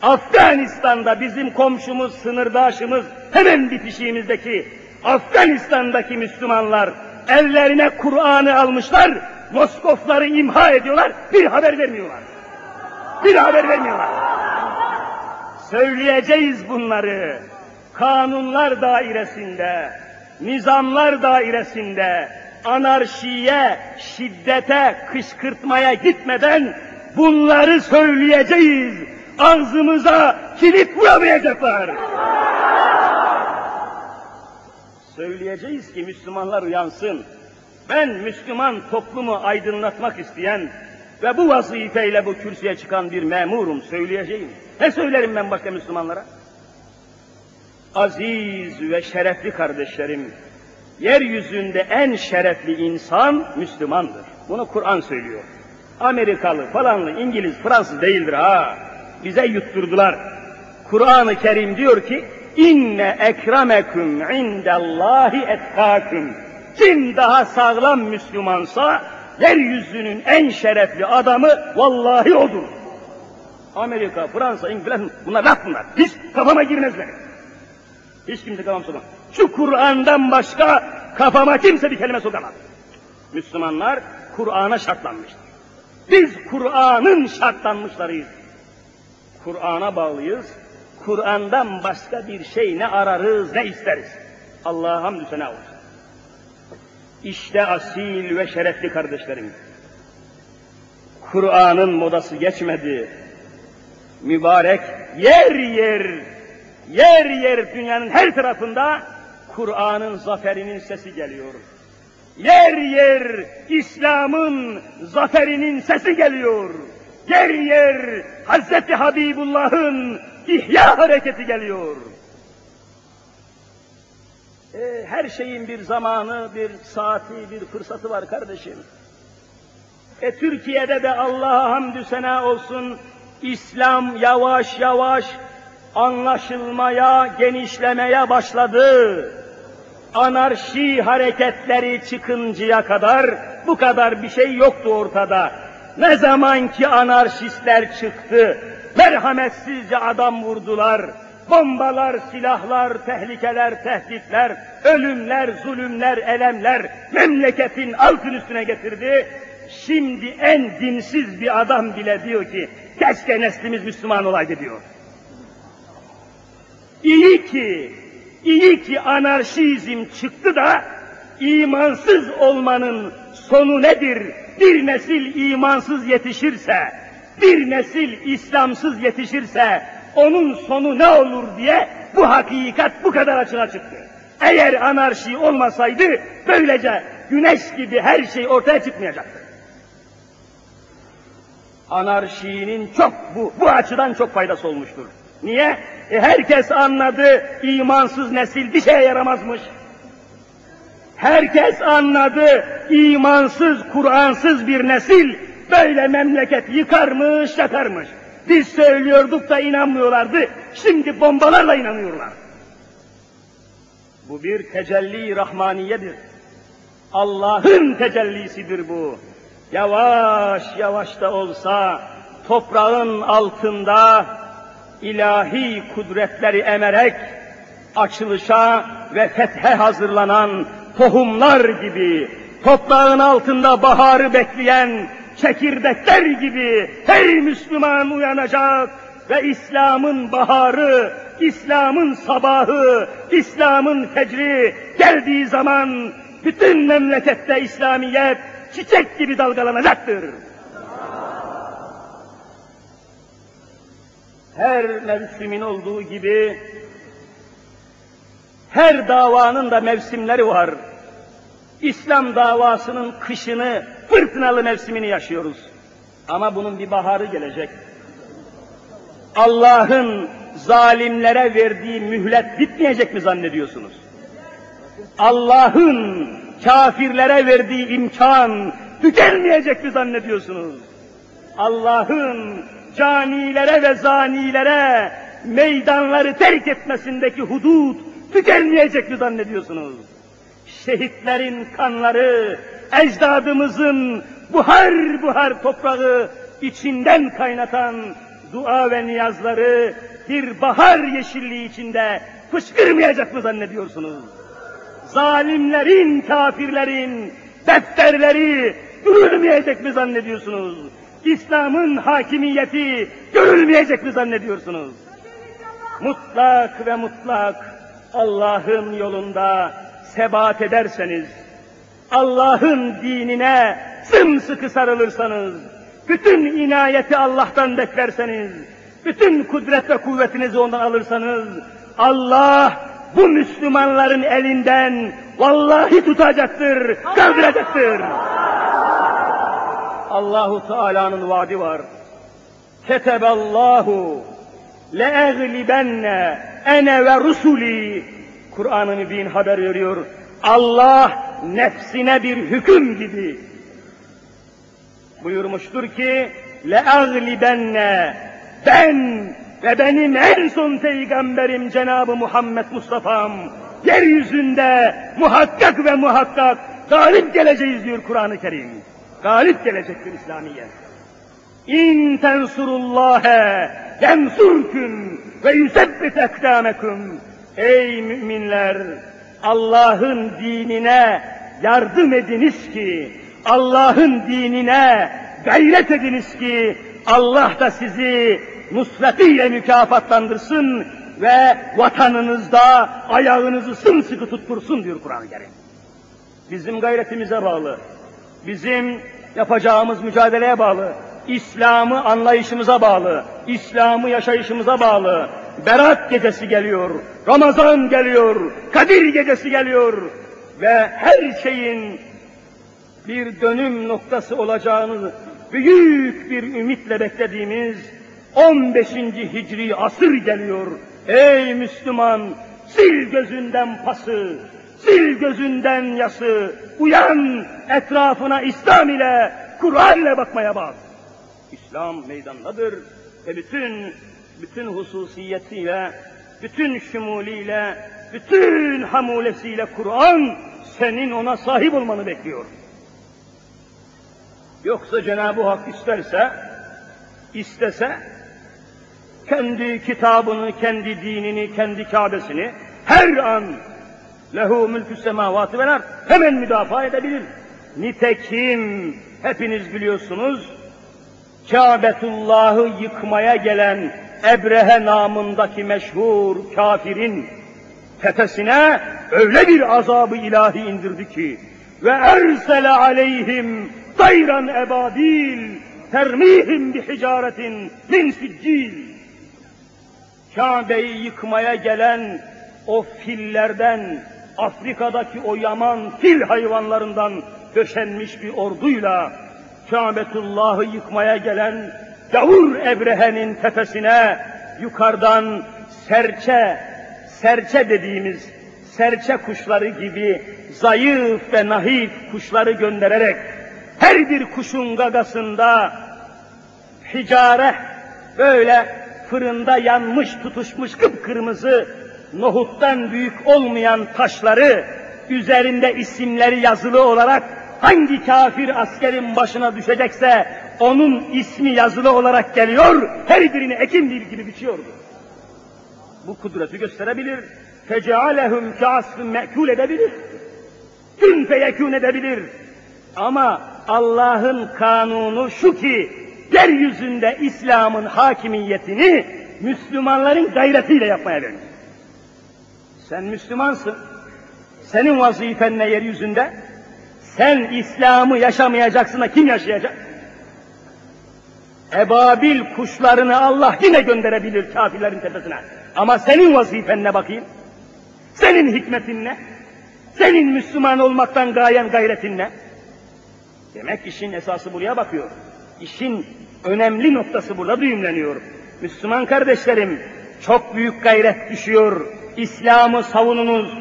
Afganistan'da bizim komşumuz, sınırdaşımız, hemen bitişiğimizdeki Afganistan'daki Müslümanlar ellerine Kur'an'ı almışlar, Moskofları imha ediyorlar, bir haber vermiyorlar. Bir haber vermiyorlar. Söyleyeceğiz bunları. Kanunlar dairesinde, nizamlar dairesinde, anarşiye, şiddete, kışkırtmaya gitmeden bunları söyleyeceğiz. Ağzımıza kilit vuramayacaklar. Söyleyeceğiz ki Müslümanlar uyansın. Ben Müslüman toplumu aydınlatmak isteyen ve bu vazifeyle bu kürsüye çıkan bir memurum söyleyeceğim. Ne söylerim ben başka Müslümanlara? Aziz ve şerefli kardeşlerim, yeryüzünde en şerefli insan Müslümandır. Bunu Kur'an söylüyor. Amerikalı, falanlı, İngiliz, Fransız değildir ha. Bize yutturdular. Kur'an-ı Kerim diyor ki, inne ekrameküm indallahi etkâküm. Kim daha sağlam Müslümansa, yeryüzünün en şerefli adamı vallahi odur. Amerika, Fransa, İngiliz, bunlar laf bunlar. Hiç kafama girmez benim. Hiç kimse kafam sokamaz. Şu Kur'an'dan başka kafama kimse bir kelime sokamaz. Müslümanlar Kur'an'a şartlanmıştır. Biz Kur'an'ın şartlanmışlarıyız. Kur'an'a bağlıyız. Kur'an'dan başka bir şey ne ararız ne isteriz. Allah'a hamdü sena olsun. İşte asil ve şerefli kardeşlerim. Kur'an'ın modası geçmedi. Mübarek yer yer, yer yer dünyanın her tarafında Kur'an'ın zaferinin sesi geliyor. Yer yer İslam'ın zaferinin sesi geliyor. Yer yer Hazreti Habibullah'ın ihya hareketi geliyor. E, her şeyin bir zamanı, bir saati, bir fırsatı var kardeşim. E Türkiye'de de Allah'a hamdü sena olsun İslam yavaş yavaş anlaşılmaya, genişlemeye başladı. Anarşi hareketleri çıkıncaya kadar bu kadar bir şey yoktu ortada. Ne zaman ki anarşistler çıktı, merhametsizce adam vurdular, bombalar, silahlar, tehlikeler, tehditler, ölümler, zulümler, elemler memleketin altın üstüne getirdi. Şimdi en dinsiz bir adam bile diyor ki, keşke neslimiz Müslüman olaydı diyor. İyi ki, iyi ki anarşizm çıktı da imansız olmanın sonu nedir? Bir nesil imansız yetişirse, bir nesil İslamsız yetişirse onun sonu ne olur diye bu hakikat bu kadar açığa çıktı. Eğer anarşi olmasaydı böylece güneş gibi her şey ortaya çıkmayacaktı. Anarşinin çok bu, bu açıdan çok faydası olmuştur. Niye? E herkes anladı imansız nesil bir şeye yaramazmış. Herkes anladı imansız, Kur'ansız bir nesil böyle memleket yıkarmış, yakarmış. Biz söylüyorduk da inanmıyorlardı, şimdi bombalarla inanıyorlar. Bu bir tecelli rahmaniyedir. Allah'ın tecellisidir bu. Yavaş yavaş da olsa toprağın altında ilahi kudretleri emerek açılışa ve fethe hazırlanan tohumlar gibi, toprağın altında baharı bekleyen çekirdekler gibi her Müslüman uyanacak ve İslam'ın baharı, İslam'ın sabahı, İslam'ın fecri geldiği zaman bütün memlekette İslamiyet çiçek gibi dalgalanacaktır. Her mevsimin olduğu gibi her davanın da mevsimleri var. İslam davasının kışını, fırtınalı mevsimini yaşıyoruz. Ama bunun bir baharı gelecek. Allah'ın zalimlere verdiği mühlet bitmeyecek mi zannediyorsunuz? Allah'ın kafirlere verdiği imkan tükenmeyecek mi zannediyorsunuz? Allah'ın canilere ve zanilere meydanları terk etmesindeki hudut tükenmeyecek mi zannediyorsunuz? Şehitlerin kanları, ecdadımızın buhar buhar toprağı içinden kaynatan dua ve niyazları bir bahar yeşilliği içinde fışkırmayacak mı zannediyorsunuz? Zalimlerin, kafirlerin defterleri görülmeyecek mi zannediyorsunuz? İslam'ın hakimiyeti görülmeyecek mi zannediyorsunuz? Mutlak ve mutlak Allah'ın yolunda sebat ederseniz, Allah'ın dinine sımsıkı sarılırsanız, bütün inayeti Allah'tan beklerseniz, bütün kudret ve kuvvetinizi ondan alırsanız, Allah bu Müslümanların elinden vallahi tutacaktır, kaldıracaktır. Allahu Teala'nın vaadi var. Keteballahu le'eglibenne ene ve rusuli Kur'an-ı Mübin haber veriyor. Allah nefsine bir hüküm gibi buyurmuştur ki le'aglibenne ben ve benim en son peygamberim Cenab-ı Muhammed Mustafa'm yeryüzünde muhakkak ve muhakkak galip geleceğiz diyor Kur'an-ı Kerim. Galip gelecektir İslamiyet. İn tensurullâhe yensurküm ve yüsebbit ekdâmeküm. Ey müminler! Allah'ın dinine yardım ediniz ki, Allah'ın dinine gayret ediniz ki, Allah da sizi nusretiyle mükafatlandırsın ve vatanınızda ayağınızı sımsıkı tuttursun diyor Kur'an-ı Kerim. Bizim gayretimize bağlı, bizim yapacağımız mücadeleye bağlı, İslam'ı anlayışımıza bağlı, İslam'ı yaşayışımıza bağlı. Berat gecesi geliyor, Ramazan geliyor, Kadir gecesi geliyor ve her şeyin bir dönüm noktası olacağını büyük bir ümitle beklediğimiz 15. Hicri asır geliyor. Ey Müslüman, sil gözünden pası, sil gözünden yası, uyan etrafına İslam ile, Kur'an ile bakmaya bak. İslam meydandadır ve bütün bütün hususiyetiyle, bütün şumuliyle, bütün hamulesiyle Kur'an senin ona sahip olmanı bekliyor. Yoksa Cenab-ı Hak isterse, istese, kendi kitabını, kendi dinini, kendi Kabe'sini her an lehu mülkü semavatı vel hemen müdafaa edebilir. Nitekim hepiniz biliyorsunuz Kâbetullah'ı yıkmaya gelen Ebrehe namındaki meşhur kafirin tepesine öyle bir azabı ilahi indirdi ki ve ersele aleyhim dayran ebabil termihim bi hicaretin min siccil Kabe'yi yıkmaya gelen o fillerden Afrika'daki o yaman fil hayvanlarından döşenmiş bir orduyla Kâbetullah'ı yıkmaya gelen Davur Ebrehe'nin tepesine yukarıdan serçe, serçe dediğimiz serçe kuşları gibi zayıf ve nahif kuşları göndererek her bir kuşun gagasında hicare böyle fırında yanmış tutuşmuş kıpkırmızı nohuttan büyük olmayan taşları üzerinde isimleri yazılı olarak hangi kafir askerin başına düşecekse onun ismi yazılı olarak geliyor, her birini ekim bir gibi biçiyordu. Bu kudreti gösterebilir. Fecealehum kâsfın me'kûl edebilir. Gün feyekûn edebilir. Ama Allah'ın kanunu şu ki, yeryüzünde İslam'ın hakimiyetini Müslümanların gayretiyle yapmaya verir. Sen Müslümansın. Senin vazifen ne yeryüzünde? Sen İslam'ı yaşamayacaksın da kim yaşayacak? Ebabil kuşlarını Allah yine gönderebilir kafirlerin tepesine. Ama senin vazifen ne bakayım? Senin hikmetin ne? Senin Müslüman olmaktan gayen gayretin ne? Demek işin esası buraya bakıyor. İşin önemli noktası burada düğümleniyor. Müslüman kardeşlerim, çok büyük gayret düşüyor. İslam'ı savununuz,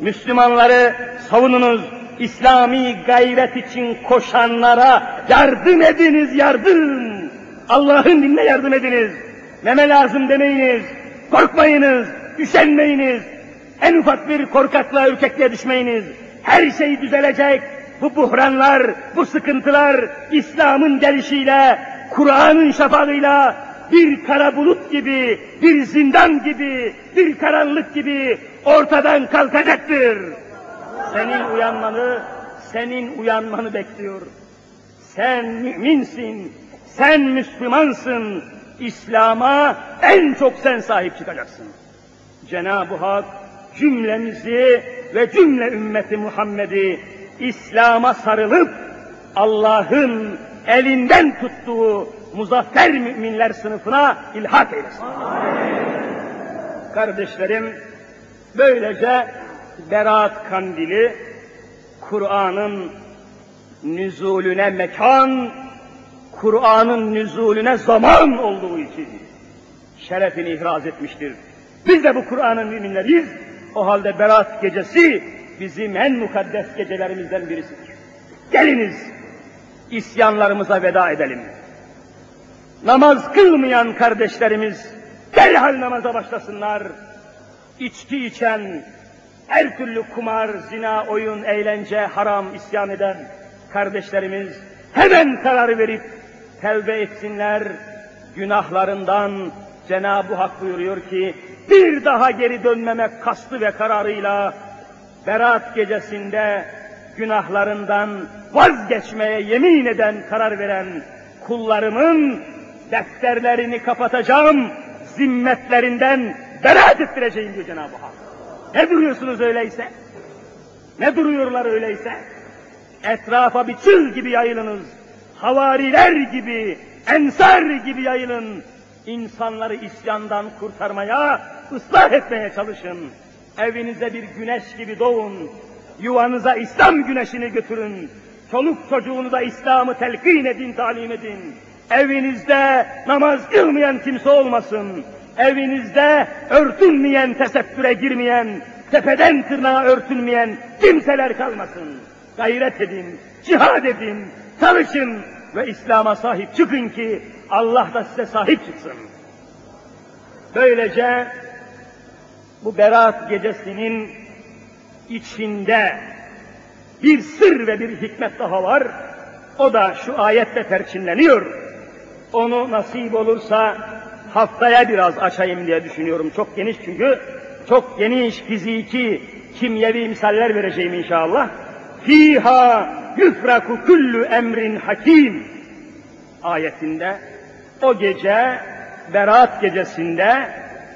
Müslümanları savununuz, İslami gayret için koşanlara yardım ediniz, yardım! Allah'ın dinine yardım ediniz. Meme lazım demeyiniz, korkmayınız, üşenmeyiniz, en ufak bir korkaklığa, ürkekliğe düşmeyiniz. Her şey düzelecek. Bu buhranlar, bu sıkıntılar İslam'ın gelişiyle, Kur'an'ın şafağıyla bir kara bulut gibi, bir zindan gibi, bir karanlık gibi ortadan kalkacaktır. Senin uyanmanı, senin uyanmanı bekliyor. Sen müminsin, sen Müslümansın. İslam'a en çok sen sahip çıkacaksın. Cenab-ı Hak cümlemizi ve cümle ümmeti Muhammed'i İslam'a sarılıp Allah'ın elinden tuttuğu muzaffer müminler sınıfına ilhak eylesin. Kardeşlerim, böylece Berat Kandili, Kur'an'ın nüzulüne mekan, Kur'an'ın nüzulüne zaman olduğu için şerefini ihraz etmiştir. Biz de bu Kur'an'ın müminleriyiz. O halde Berat gecesi bizim en mukaddes gecelerimizden birisidir. Geliniz isyanlarımıza veda edelim. Namaz kılmayan kardeşlerimiz derhal namaza başlasınlar. İçki içen, her türlü kumar, zina, oyun, eğlence, haram, isyan eden kardeşlerimiz hemen karar verip tevbe etsinler. Günahlarından Cenab-ı Hak buyuruyor ki bir daha geri dönmemek kastı ve kararıyla Berat gecesinde günahlarından vazgeçmeye yemin eden, karar veren kullarımın defterlerini kapatacağım, zimmetlerinden beraat ettireceğim diyor Cenab-ı Hak. Ne duruyorsunuz öyleyse? Ne duruyorlar öyleyse? Etrafa bir çıl gibi yayılınız. Havariler gibi, ensar gibi yayılın. İnsanları isyandan kurtarmaya, ıslah etmeye çalışın. Evinize bir güneş gibi doğun. Yuvanıza İslam güneşini götürün. Çoluk çocuğunuza İslam'ı telkin edin, talim edin. Evinizde namaz kılmayan kimse olmasın. Evinizde örtünmeyen, tesettüre girmeyen, tepeden tırnağa örtülmeyen kimseler kalmasın. Gayret edin, cihad edin, çalışın ve İslam'a sahip çıkın ki Allah da size sahip çıksın. Böylece bu Berat gecesinin içinde bir sır ve bir hikmet daha var. O da şu ayette perçinleniyor. Onu nasip olursa haftaya biraz açayım diye düşünüyorum. Çok geniş çünkü. Çok geniş fiziki, kimyevi misaller vereceğim inşallah. Fiha yufraku kullu emrin hakim ayetinde o gece Berat gecesinde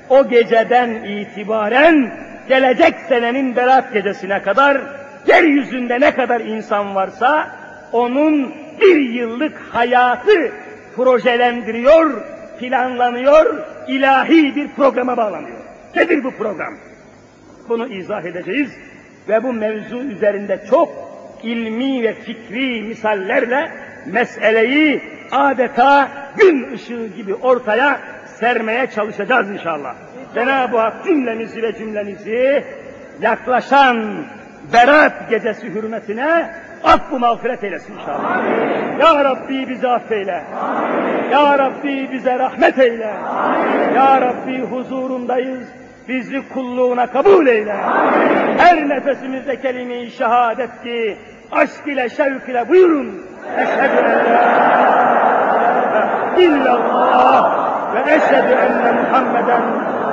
o geceden itibaren gelecek senenin Berat gecesine kadar yeryüzünde ne kadar insan varsa onun bir yıllık hayatı projelendiriyor, planlanıyor, ilahi bir programa bağlanıyor. Nedir bu program? Bunu izah edeceğiz ve bu mevzu üzerinde çok ilmi ve fikri misallerle meseleyi adeta gün ışığı gibi ortaya sermeye çalışacağız inşallah. Cenab-ı Hak cümlemizi ve cümlenizi yaklaşan Berat gecesi hürmetine affı mağfiret eylesin inşallah. Ya Rabbi bizi affeyle. Ya Rabbi bize rahmet eyle. Ya Rabbi huzurundayız. Bizi kulluğuna kabul eyle. Her nefesimizde kelime-i şehadet ki aşk ile şevk ile buyurun. Eşhedü en la illallah ve eşhedü enne Muhammeden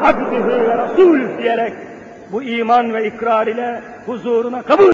abdühü ve rasulü diyerek bu iman ve ikrar ile huzuruna kabul